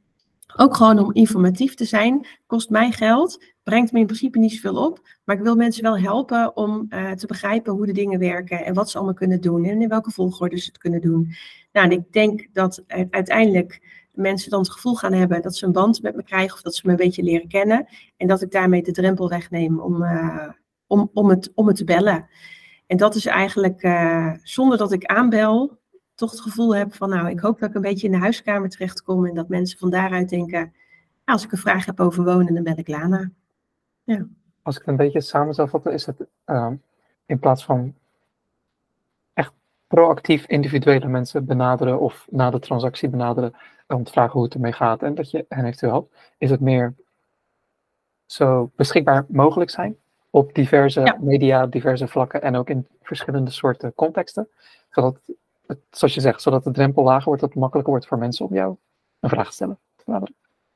Ook gewoon om informatief te zijn. Kost mij geld. Brengt me in principe niet zoveel op. Maar ik wil mensen wel helpen om uh, te begrijpen hoe de dingen werken. En wat ze allemaal kunnen doen. En in welke volgorde ze het kunnen doen. Nou, en ik denk dat uiteindelijk mensen dan het gevoel gaan hebben dat ze een band met me krijgen. Of dat ze me een beetje leren kennen. En dat ik daarmee de drempel wegneem om, uh, om, om, het, om het te bellen. En dat is eigenlijk uh, zonder dat ik aanbel toch het gevoel heb van, nou, ik hoop dat ik een beetje in de huiskamer terechtkom en dat mensen van daaruit denken, als ik een vraag heb over wonen, dan ben ik Lana. Ja. Als ik het een beetje samen zou vatten, is het uh, in plaats van echt proactief individuele mensen benaderen of na de transactie benaderen om te vragen hoe het ermee gaat en dat je hen eventueel helpt, is het meer zo beschikbaar mogelijk zijn op diverse ja. media, diverse vlakken en ook in verschillende soorten contexten, zodat zoals je zegt, zodat de drempel lager wordt, dat het makkelijker wordt voor mensen om jou een vraag te stellen.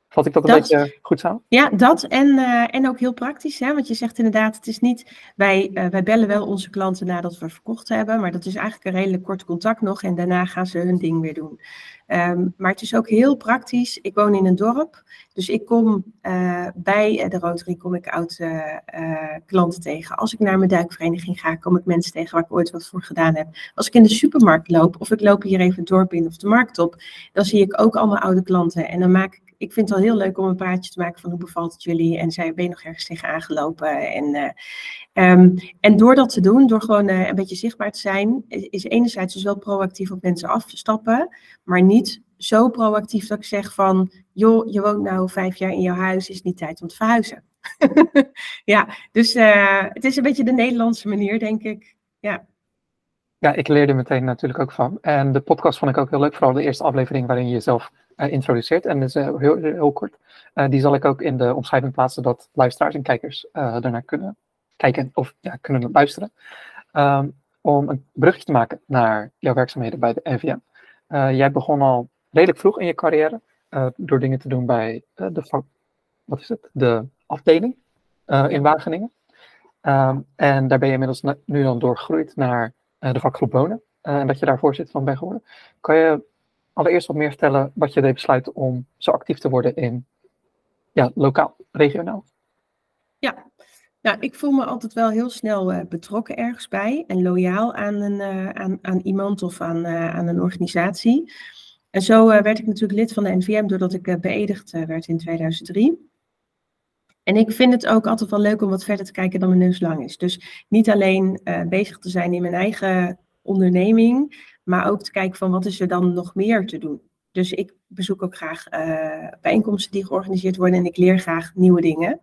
Vat ik dat een beetje goed samen? Ja, dat en, uh, en ook heel praktisch. Hè? Want je zegt inderdaad, het is niet, wij, uh, wij bellen wel onze klanten nadat we verkocht hebben, maar dat is eigenlijk een redelijk kort contact nog en daarna gaan ze hun ding weer doen. Um, maar het is ook heel praktisch. Ik woon in een dorp, dus ik kom uh, bij de Rotary kom ik oud klanten tegen. Als ik naar mijn duikvereniging ga, kom ik mensen tegen waar ik ooit wat voor gedaan heb. Als ik in de supermarkt loop of ik loop hier even het dorp in of de markt op, dan zie ik ook allemaal oude klanten en dan maak ik ik vind het wel heel leuk om een praatje te maken van hoe bevalt het jullie en zij ben je nog ergens tegen aangelopen. En, uh, um, en door dat te doen, door gewoon uh, een beetje zichtbaar te zijn, is, enerzijds dus wel proactief op mensen afstappen, maar niet zo proactief dat ik zeg van, joh, je woont nou vijf jaar in jouw huis, is het niet tijd om te verhuizen. ja, dus uh, het is een beetje de Nederlandse manier, denk ik. Ja. Ja, ik leerde meteen natuurlijk ook van. En de podcast vond ik ook heel leuk, vooral de eerste aflevering waarin je jezelf introduceert. En dat is uh, heel, heel kort. Uh, die zal ik ook in de omschrijving plaatsen, dat luisteraars en kijkers daarnaar kunnen kijken of kunnen luisteren. Um, om een brugje te maken naar jouw werkzaamheden bij de NVM. jij begon al redelijk vroeg in je carrière door dingen te doen bij de, wat is het? de afdeling in Wageningen. Um, en daar ben je inmiddels nu dan doorgegroeid naar de vakgroep wonen. en dat je daar voorzitter van bent geworden. Kan je allereerst wat meer vertellen wat je deed besluiten om zo actief te worden in ja, lokaal, regionaal? Ja, nou, ik voel me altijd wel heel snel uh, betrokken ergens bij en loyaal aan, een, uh, aan, aan iemand of aan, uh, aan een organisatie. En zo werd ik natuurlijk lid van de NVM doordat ik beëdigd werd in 2003. En ik vind het ook altijd wel leuk om wat verder te kijken dan mijn neus lang is. Dus niet alleen bezig te zijn in mijn eigen onderneming, maar ook te kijken van wat is er dan nog meer te doen. Dus ik bezoek ook graag uh, bijeenkomsten die georganiseerd worden en ik leer graag nieuwe dingen.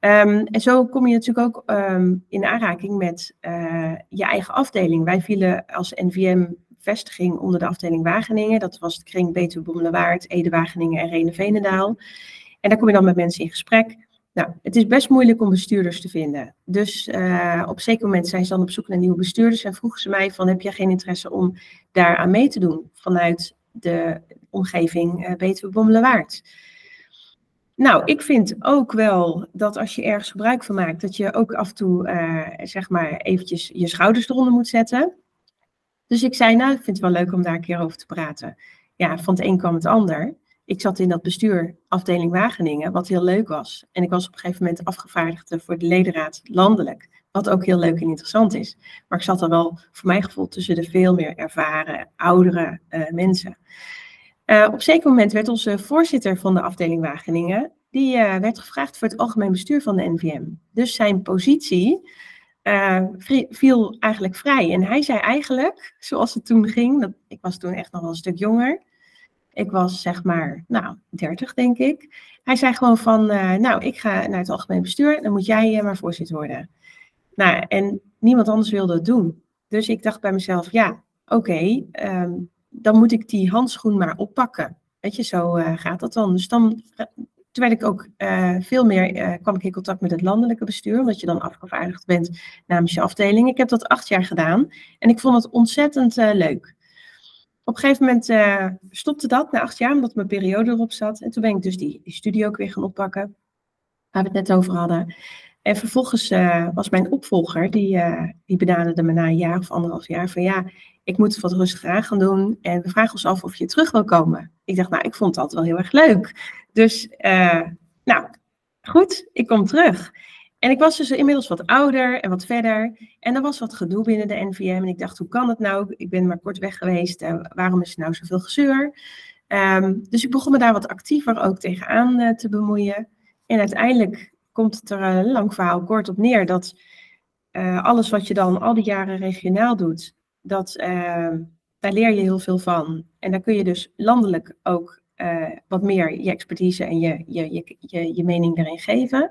Um, en zo kom je natuurlijk ook um, in aanraking met uh, je eigen afdeling. Wij vielen als NVM-vestiging onder de afdeling Wageningen. Dat was de kring Betuwe Bommelerwaard, Ede Wageningen en Rene Veenendaal. En daar kom je dan met mensen in gesprek. Nou, het is best moeilijk om bestuurders te vinden. Dus uh, op een zeker moment zijn ze dan op zoek naar nieuwe bestuurders en vroegen ze mij van heb jij geen interesse om daar aan mee te doen vanuit de omgeving uh, Betuwe Bommelenwaard. Nou, ik vind ook wel dat als je ergens gebruik van maakt, dat je ook af en toe uh, zeg maar eventjes je schouders eronder moet zetten. Dus ik zei, nou, ik vind het wel leuk om daar een keer over te praten. Ja, van het een kwam het ander ik zat in dat bestuur afdeling Wageningen, wat heel leuk was. En ik was op een gegeven moment afgevaardigde voor de ledenraad landelijk, wat ook heel leuk en interessant is. Maar ik zat er wel, voor mijn gevoel, tussen de veel meer ervaren, oudere uh, mensen. Uh, op een zeker moment werd onze voorzitter van de afdeling Wageningen, die uh, werd gevraagd voor het algemeen bestuur van de NVM. Dus zijn positie viel eigenlijk vrij. En hij zei eigenlijk, zoals het toen ging, dat, ik was toen echt nog wel een stuk jonger, ik was zeg maar, nou, 30 denk ik. Hij zei gewoon van, uh, nou, ik ga naar het algemeen bestuur, dan moet jij uh, maar voorzitter worden. Nou, en niemand anders wilde het doen. Dus ik dacht bij mezelf, ja, oké, um, dan moet ik die handschoen maar oppakken. Weet je, zo uh, gaat dat dan. Dus dan, toen werd ik ook veel meer, kwam ik in contact met het landelijke bestuur, omdat je dan afgevaardigd bent namens je afdeling. Ik heb dat acht jaar gedaan en ik vond het ontzettend leuk. Op een gegeven moment uh, stopte dat na acht jaar, omdat mijn periode erop zat. En toen ben ik dus die, die studie ook weer gaan oppakken, waar we het net over hadden. En vervolgens uh, was mijn opvolger, die, uh, die benaderde me na een jaar of anderhalf jaar van ja, ik moet wat rustiger aan gaan doen en we vragen ons af of je terug wil komen. Ik dacht, nou, ik vond altijd wel heel erg leuk. Dus, nou, goed, ik kom terug. En ik was dus inmiddels wat ouder en wat verder. En er was wat gedoe binnen de NVM. En ik dacht, hoe kan het nou? Ik ben maar kort weg geweest. Waarom is er nou zoveel gezeur? Um, dus ik begon me daar wat actiever ook tegenaan uh, te bemoeien. En uiteindelijk komt het er een lang verhaal kort op neer dat uh, alles wat je dan al die jaren regionaal doet, dat, ehm, daar leer je heel veel van. En daar kun je dus landelijk ook wat meer je expertise en je, je, je, je, je mening erin geven.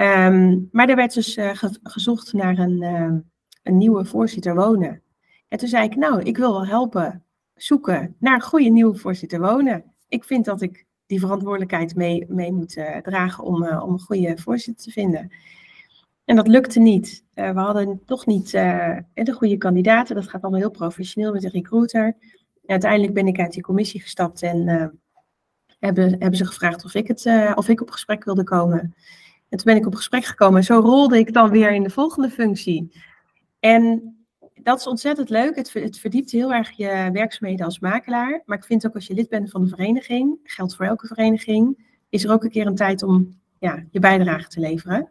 Um, maar er werd dus ge gezocht naar een, uh, een nieuwe voorzitter wonen. En toen zei ik, nou, ik wil wel helpen zoeken naar een goede nieuwe voorzitter wonen. Ik vind dat ik die verantwoordelijkheid mee, mee moet uh, dragen om, om een goede voorzitter te vinden. En dat lukte niet. we hadden toch niet de goede kandidaten. Dat gaat allemaal heel professioneel met de recruiter. Uiteindelijk ben ik uit die commissie gestapt en hebben, hebben ze gevraagd of ik, het, of ik op gesprek wilde komen. En toen ben ik op gesprek gekomen en zo rolde ik dan weer in de volgende functie. En dat is ontzettend leuk. Het, het verdiept heel erg je werkzaamheden als makelaar. Maar ik vind ook als je lid bent van een vereniging, geldt voor elke vereniging, is er ook een keer een tijd om ja, je bijdrage te leveren.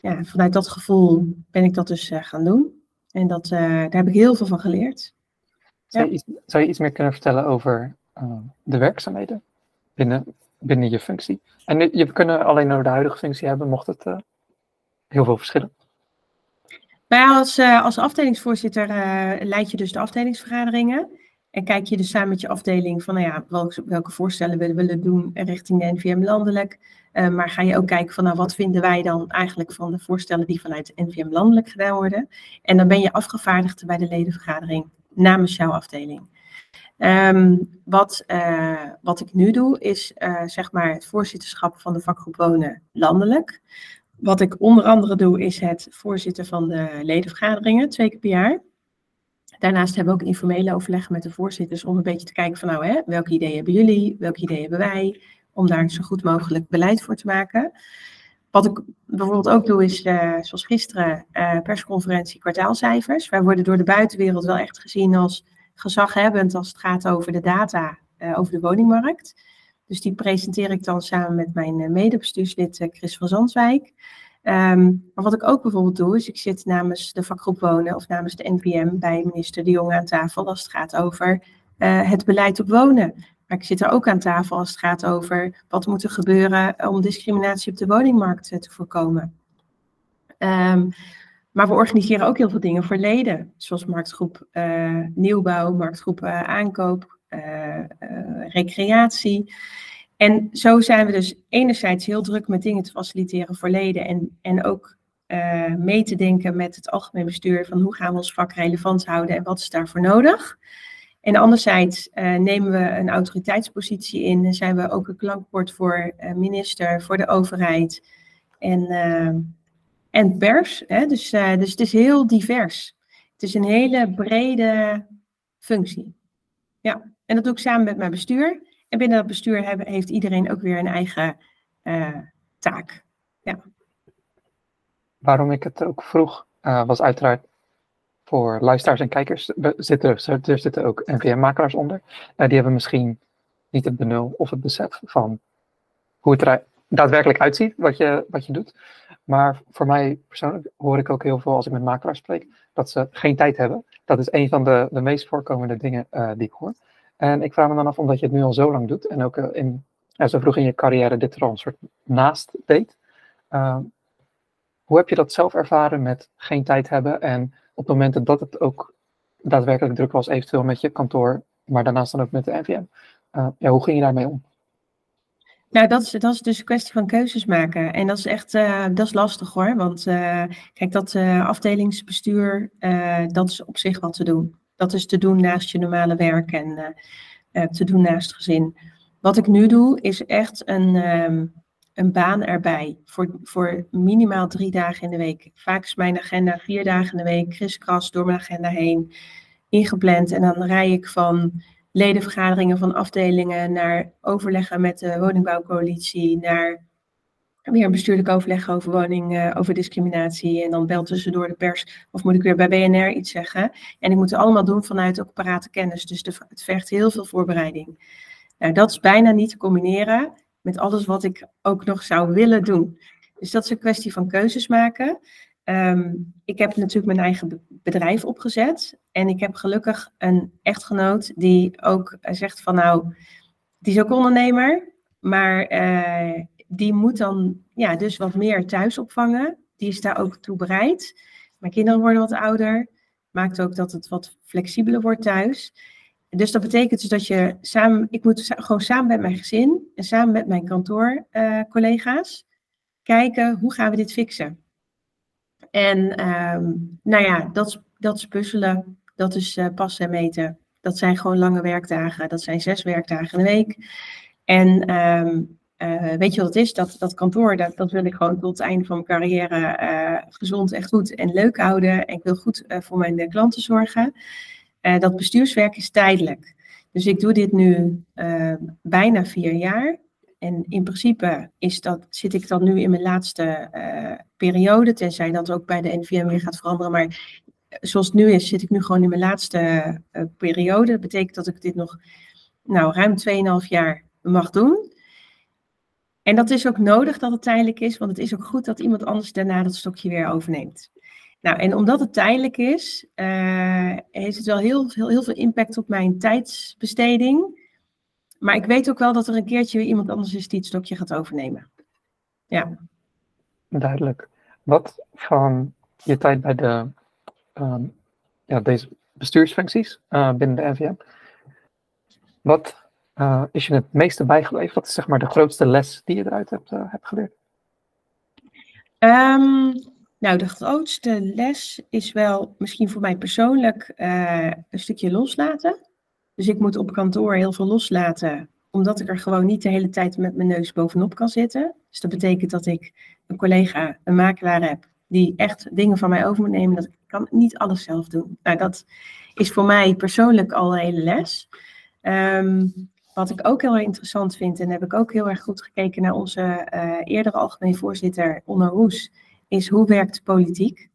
Ja, vanuit dat gevoel ben ik dat dus uh, gaan doen. En dat, uh, daar heb ik heel veel van geleerd. Zou, je iets, zou je iets meer kunnen vertellen over uh, de werkzaamheden binnen binnen je functie. En je kunnen alleen over de huidige functie hebben, mocht het uh, heel veel verschillen. Nou als, uh, als afdelingsvoorzitter uh, leid je dus de afdelingsvergaderingen. En kijk je dus samen met je afdeling van nou ja, welke, welke voorstellen we willen doen richting de NVM landelijk. maar ga je ook kijken van nou, wat vinden wij dan eigenlijk van de voorstellen die vanuit de NVM landelijk gedaan worden. En dan ben je afgevaardigd bij de ledenvergadering namens jouw afdeling. Um, wat, uh, wat ik nu doe, is uh, zeg maar het voorzitterschap van de vakgroep Wonen landelijk. Wat ik onder andere doe, is het voorzitten van de ledenvergaderingen, twee keer per jaar. Daarnaast hebben we ook informele overleggen met de voorzitters om een beetje te kijken van nou, hè, welke ideeën hebben jullie, welke ideeën hebben wij, om daar zo goed mogelijk beleid voor te maken. Wat ik bijvoorbeeld ook doe is, uh, zoals gisteren, persconferentie kwartaalcijfers. Wij worden door de buitenwereld wel echt gezien als gezaghebbend als het gaat over de data uh, over de woningmarkt. Dus die presenteer ik dan samen met mijn uh, medebestuurslid uh, Chris van Zandswijk. Um, maar wat ik ook bijvoorbeeld doe, is ik zit namens de vakgroep wonen of namens de NPM bij minister De Jong aan tafel als het gaat over het beleid op wonen. Maar ik zit er ook aan tafel als het gaat over wat moet er gebeuren om discriminatie op de woningmarkt te voorkomen. Um, maar we organiseren ook heel veel dingen voor leden, zoals marktgroep uh, nieuwbouw, marktgroep uh, aankoop, uh, recreatie. En zo zijn we dus enerzijds heel druk met dingen te faciliteren voor leden en, en ook mee te denken met het algemeen bestuur van hoe gaan we ons vak relevant houden en wat is daarvoor nodig. En anderzijds nemen we een autoriteitspositie in en zijn we ook een klankbord voor minister, voor de overheid. En en pers. Hè? Dus, uh, dus het is heel divers. Het is een hele brede functie. Ja, en dat doe ik samen met mijn bestuur. En binnen dat bestuur hebben, heeft iedereen ook weer een eigen uh, taak. Ja. Waarom ik het ook vroeg, uh, was uiteraard voor luisteraars en kijkers. Zitten, er zitten ook NVM-makelaars onder. die hebben misschien niet het benul of het besef van hoe het er daadwerkelijk uitziet, wat je, wat je doet. Maar voor mij persoonlijk hoor ik ook heel veel als ik met makelaars spreek, dat ze geen tijd hebben. Dat is een van de, de meest voorkomende dingen uh, die ik hoor. En ik vraag me dan af, omdat je het nu al zo lang doet en ook uh, in, ja, zo vroeg in je carrière dit er al een soort naast deed. Uh, hoe heb je dat zelf ervaren met geen tijd hebben en op momenten dat het ook daadwerkelijk druk was, eventueel met je kantoor, maar daarnaast dan ook met de NVM? ja, hoe ging je daarmee om? Nou, dat is, dat is dus een kwestie van keuzes maken. En dat is echt uh, dat is lastig hoor. Want uh, kijk, dat uh, afdelingsbestuur, dat is op zich wat te doen. Dat is te doen naast je normale werk en te doen naast gezin. Wat ik nu doe, is echt een, um, een baan erbij. Voor, voor minimaal drie dagen in de week. Vaak is mijn agenda vier dagen in de week, kriskras door mijn agenda heen. ingepland. En dan rij ik van ledenvergaderingen van afdelingen naar overleggen met de woningbouwcoalitie, naar weer bestuurlijk overleg over woning, uh, over discriminatie. En dan belt tussendoor de pers. Of moet ik weer bij BNR iets zeggen? En ik moet het allemaal doen vanuit ook parate kennis. Dus het vergt heel veel voorbereiding. Nou, dat is bijna niet te combineren met alles wat ik ook nog zou willen doen. Dus dat is een kwestie van keuzes maken. Um, ik heb natuurlijk mijn eigen bedrijf opgezet. En ik heb gelukkig een echtgenoot die ook zegt van nou, die is ook ondernemer. Maar uh, die moet dan ja, dus wat meer thuis opvangen. Die is daar ook toe bereid. Mijn kinderen worden wat ouder. Maakt ook dat het wat flexibeler wordt thuis. Dus dat betekent dus dat je samen, ik moet gewoon samen met mijn gezin en samen met mijn kantoorcollega's uh, kijken hoe gaan we dit fixen. En um, nou ja, dat, dat is puzzelen, dat is uh, passen en meten. Dat zijn gewoon lange werkdagen, dat zijn zes werkdagen in de week. En um, uh, weet je wat het is? Dat, dat kantoor, dat, dat wil ik gewoon tot het einde van mijn carrière uh, gezond en goed en leuk houden. En ik wil goed voor mijn klanten zorgen. dat bestuurswerk is tijdelijk. Dus ik doe dit nu bijna vier jaar. En in principe is dat, zit ik dan nu in mijn laatste periode, tenzij dat ook bij de NVM weer gaat veranderen. Maar zoals het nu is, zit ik nu gewoon in mijn laatste periode. Dat betekent dat ik dit nog nou, ruim 2,5 jaar mag doen. En dat is ook nodig dat het tijdelijk is, want het is ook goed dat iemand anders daarna dat stokje weer overneemt. Nou, en omdat het tijdelijk is, heeft het wel heel, heel veel impact op mijn tijdsbesteding. Maar ik weet ook wel dat er een keertje iemand anders is die het stokje gaat overnemen. Ja. Duidelijk. Wat van je tijd bij de, um, ja, deze bestuursfuncties uh, binnen de NVM, wat uh, is je het meeste bijgebleven? Wat is zeg maar de grootste les die je eruit hebt, uh, hebt geleerd? Um, nou, de grootste les is wel misschien voor mij persoonlijk een stukje loslaten. Dus ik moet op kantoor heel veel loslaten, omdat ik er gewoon niet de hele tijd met mijn neus bovenop kan zitten. Dus dat betekent dat ik een collega, een makelaar heb, die echt dingen van mij over moet nemen. Dat ik kan niet alles zelf doen. Nou, dat is voor mij persoonlijk al een hele les. Um, wat ik ook heel interessant vind, en heb ik ook heel erg goed gekeken naar onze uh, eerdere algemeen voorzitter Onno Roes, is hoe werkt politiek?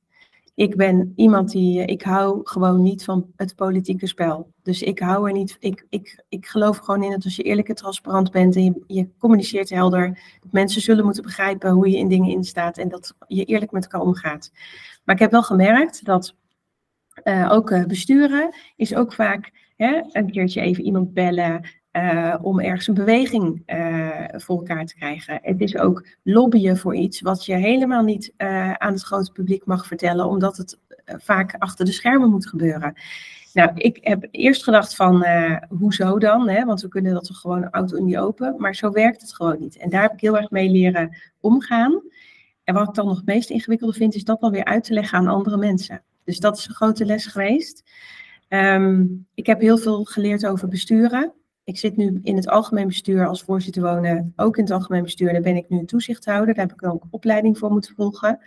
Ik ben iemand die, ik hou gewoon niet van het politieke spel. Dus ik hou er niet, ik, ik, ik geloof gewoon in dat als je eerlijk en transparant bent en je, je communiceert helder, mensen zullen moeten begrijpen hoe je in dingen instaat en dat je eerlijk met elkaar omgaat. Maar ik heb wel gemerkt dat uh, ook uh, besturen is ook vaak hè, een keertje even iemand bellen, uh, om ergens een beweging uh, voor elkaar te krijgen. Het is ook lobbyen voor iets wat je helemaal niet uh, aan het grote publiek mag vertellen, omdat het vaak achter de schermen moet gebeuren. Nou, ik heb eerst gedacht van, hoezo dan? Hè? Want we kunnen dat toch gewoon auto in die open, maar zo werkt het gewoon niet. En daar heb ik heel erg mee leren omgaan. En wat ik dan nog het meest ingewikkelde vind, is dat dan weer uit te leggen aan andere mensen. Dus dat is een grote les geweest. Um, ik heb heel veel geleerd over besturen. Ik zit nu in het algemeen bestuur als voorzitter wonen, ook in het algemeen bestuur. Daar ben ik nu toezichthouder, daar heb ik ook opleiding voor moeten volgen.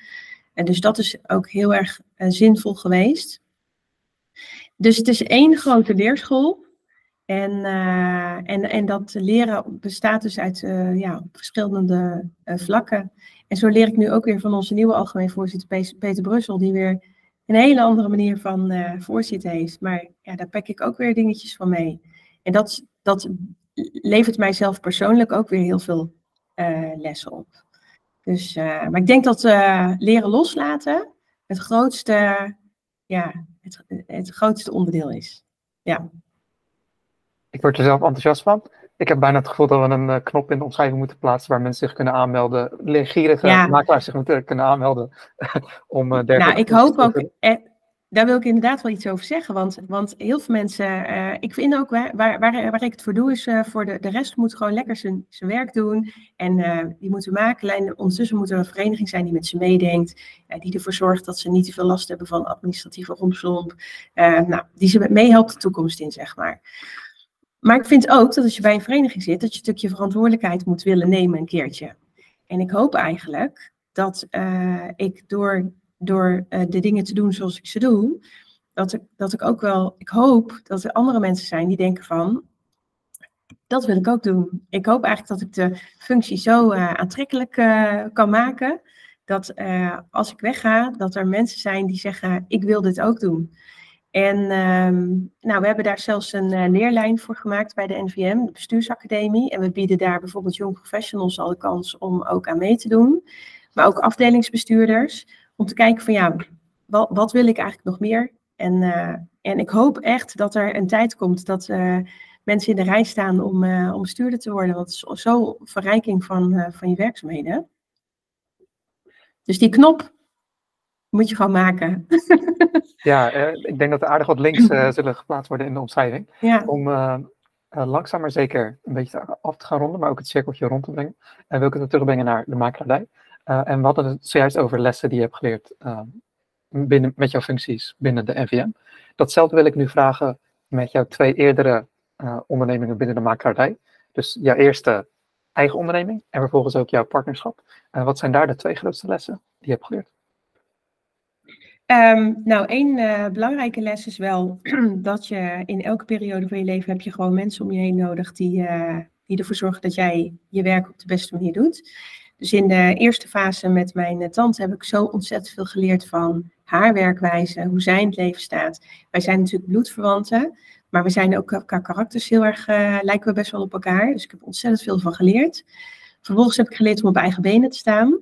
En dus dat is ook heel erg uh, zinvol geweest. Dus het is één grote leerschool. En, uh, en, en dat leren bestaat dus uit uh, ja, verschillende vlakken. En zo leer ik nu ook weer van onze nieuwe algemeen voorzitter Peter Brussel, die weer een hele andere manier van voorzitten heeft. Maar ja, daar pak ik ook weer dingetjes van mee. En dat, dat levert mijzelf persoonlijk ook weer heel veel uh, lessen op. Dus, uh, maar ik denk dat uh, leren loslaten het grootste, ja, het, het grootste onderdeel is. Ja. Ik word er zelf enthousiast van. Ik heb bijna het gevoel dat we een knop in de omschrijving moeten plaatsen waar mensen zich kunnen aanmelden. Leergierige ja. makelaars zich kunnen aanmelden. om dergelijke nou, ik hoop ook, daar wil ik inderdaad wel iets over zeggen. Want, want heel veel mensen, uh, ik vind ook waar, waar, waar, ik het voor doe, is uh, voor de, de rest moet gewoon lekker zijn, zijn werk doen. En uh, die moeten maken. En ondertussen moet er een vereniging zijn die met ze meedenkt. die ervoor zorgt dat ze niet te veel last hebben van administratieve rompslomp. nou, die ze meehelpt de toekomst in, zeg maar. Maar ik vind ook dat als je bij een vereniging zit, dat je een stukje verantwoordelijkheid moet willen nemen een keertje. En ik hoop eigenlijk dat ik door door uh, de dingen te doen zoals ik ze doe, dat ik, dat ik ook wel, ik hoop dat er andere mensen zijn die denken van, dat wil ik ook doen. Ik hoop eigenlijk dat ik de functie zo uh, aantrekkelijk uh, kan maken, dat als ik wegga, dat er mensen zijn die zeggen, ik wil dit ook doen. En um, nou, we hebben daar zelfs een leerlijn voor gemaakt bij de NVM, de bestuursacademie. En we bieden daar bijvoorbeeld young professionals al de kans om ook aan mee te doen. Maar ook afdelingsbestuurders, om te kijken van ja, wat, wat wil ik eigenlijk nog meer? En, en ik hoop echt dat er een tijd komt dat mensen in de rij staan om, uh, om bestuurder te worden. Want het is zo verrijking van, van je werkzaamheden. Dus die knop moet je gewoon maken. ja, ik denk dat er aardig wat links zullen geplaatst worden in de omschrijving. Ja. Om langzaam maar zeker een beetje af te gaan ronden, maar ook het cirkeltje rond te brengen. En wil ik het terugbrengen naar de makelaardij. En we hadden het zojuist over lessen die je hebt geleerd binnen, met jouw functies binnen de NVM. Datzelfde wil ik nu vragen met jouw twee eerdere uh, ondernemingen binnen de makelaardij. Dus jouw eerste eigen onderneming en vervolgens ook jouw partnerschap. Uh, wat zijn daar de twee grootste lessen die je hebt geleerd? Um, nou, één belangrijke les is wel dat je in elke periode van je leven heb je gewoon mensen om je heen nodig die, die ervoor zorgen dat jij je werk op de beste manier doet. Dus in de eerste fase met mijn tante heb ik zo ontzettend veel geleerd van haar werkwijze, hoe zij in het leven staat. Wij zijn natuurlijk bloedverwanten, maar we zijn ook qua karakters heel erg, uh, lijken we best wel op elkaar. Dus ik heb ontzettend veel van geleerd. Vervolgens heb ik geleerd om op eigen benen te staan.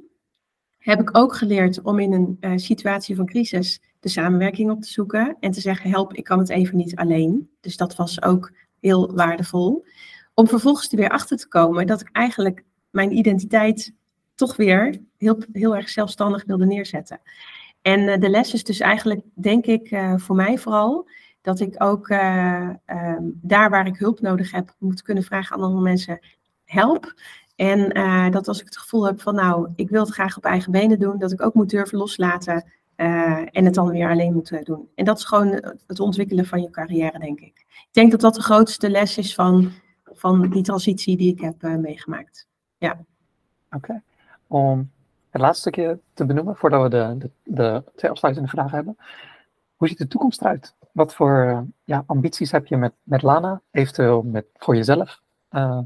Heb ik ook geleerd om in een uh, situatie van crisis de samenwerking op te zoeken. En te zeggen, help, ik kan het even niet alleen. Dus dat was ook heel waardevol. Om vervolgens er weer achter te komen dat ik eigenlijk mijn identiteit toch weer heel, heel erg zelfstandig wilde neerzetten. En uh, de les is dus eigenlijk, denk ik, voor mij vooral dat ik ook uh, um, daar waar ik hulp nodig heb, moet kunnen vragen aan andere mensen help. En dat als ik het gevoel heb van nou, ik wil het graag op eigen benen doen, dat ik ook moet durven loslaten en het dan weer alleen moet doen. En dat is gewoon het ontwikkelen van je carrière, denk ik. Ik denk dat dat de grootste les is van, van die transitie die ik heb meegemaakt. Ja. Oké. Om het laatste stukje te benoemen, voordat we de, de, de twee afsluitende vragen hebben. Hoe ziet de toekomst eruit? Wat voor ja, ambities heb je met, met Lana, eventueel met, voor jezelf? Uh,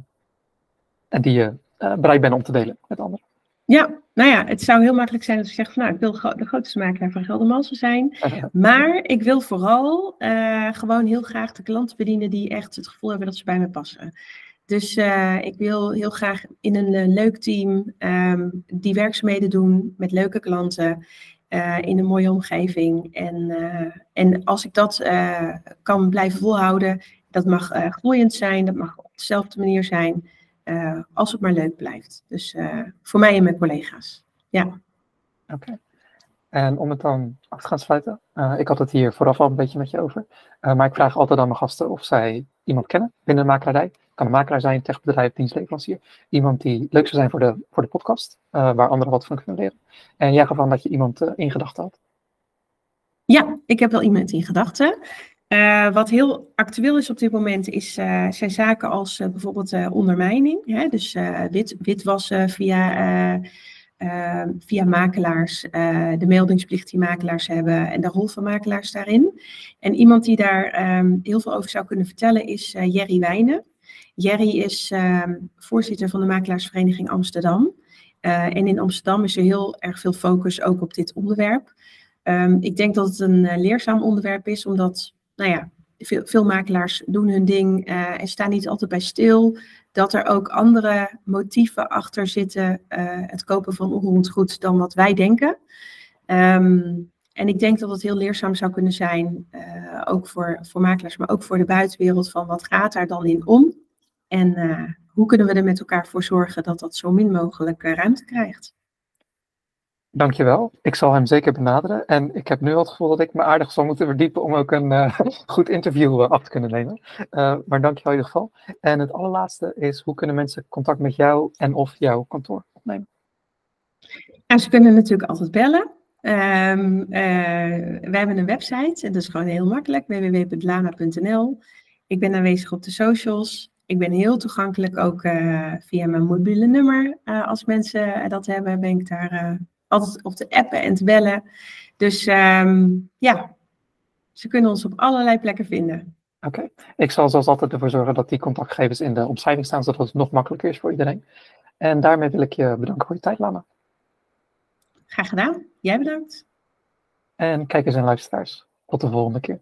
en die je uh, bereid bent om te delen met anderen? Ja, nou ja, het zou heel makkelijk zijn als ik zeg van nou, ik wil de grootste makelaar van Geldermalsen zijn. maar ik wil vooral uh, gewoon heel graag de klanten bedienen die echt het gevoel hebben dat ze bij me passen. Dus uh, ik wil heel graag in een uh, leuk team um, die werkzaamheden doen met leuke klanten. Uh, in een mooie omgeving. En, en als ik dat kan blijven volhouden, dat mag groeiend zijn, dat mag op dezelfde manier zijn, als het maar leuk blijft. Dus voor mij en mijn collega's. Ja. Oké. En om het dan af te gaan sluiten, ik had het hier vooraf al een beetje met je over, maar ik vraag altijd aan mijn gasten of zij iemand kennen binnen de makelaardij kan een makelaar zijn, techbedrijf, dienstleverancier. Iemand die leuk zou zijn voor de, voor de podcast, uh, waar anderen wat van kunnen leren. En jij gaf aan dat je iemand uh, in gedachten had. Ja, ik heb wel iemand in gedachten. Uh, wat heel actueel is op dit moment is, zijn zaken als bijvoorbeeld ondermijning. Hè? Dus wit, witwassen via, via makelaars, de meldingsplicht die makelaars hebben en de rol van makelaars daarin. En iemand die daar um, heel veel over zou kunnen vertellen is Jerry Wijnen. Jerry is uh, voorzitter van de Makelaarsvereniging Amsterdam. Uh, en in Amsterdam is er heel erg veel focus ook op dit onderwerp. Um, ik denk dat het een uh, leerzaam onderwerp is, omdat, nou ja, veel, veel makelaars doen hun ding uh, en staan niet altijd bij stil. Dat er ook andere motieven achter zitten, het kopen van onroerend goed, dan wat wij denken. Um, en ik denk dat het heel leerzaam zou kunnen zijn, ook voor, voor makelaars, maar ook voor de buitenwereld, van wat gaat daar dan in om? En uh, hoe kunnen we er met elkaar voor zorgen dat dat zo min mogelijk uh, ruimte krijgt? Dankjewel. Ik zal hem zeker benaderen. En ik heb nu al het gevoel dat ik me aardig zal moeten verdiepen om ook een uh, goed interview af te kunnen nemen. maar dankjewel in ieder geval. En het allerlaatste is, hoe kunnen mensen contact met jou en of jouw kantoor opnemen? Nou, ze kunnen natuurlijk altijd bellen. Um, we hebben een website en dat is gewoon heel makkelijk, www.lana.nl. Ik ben aanwezig op de socials. Ik ben heel toegankelijk ook uh, via mijn mobiele nummer. Uh, als mensen dat hebben, ben ik daar altijd op te appen en te bellen. Dus um, ja, Ze kunnen ons op allerlei plekken vinden. Oké, ik zal zoals altijd ervoor zorgen dat die contactgegevens in de omschrijving staan, zodat het nog makkelijker is voor iedereen. En daarmee wil ik je bedanken voor je tijd, Lana. Graag gedaan. Jij bedankt. En kijkers en luisteraars, tot de volgende keer.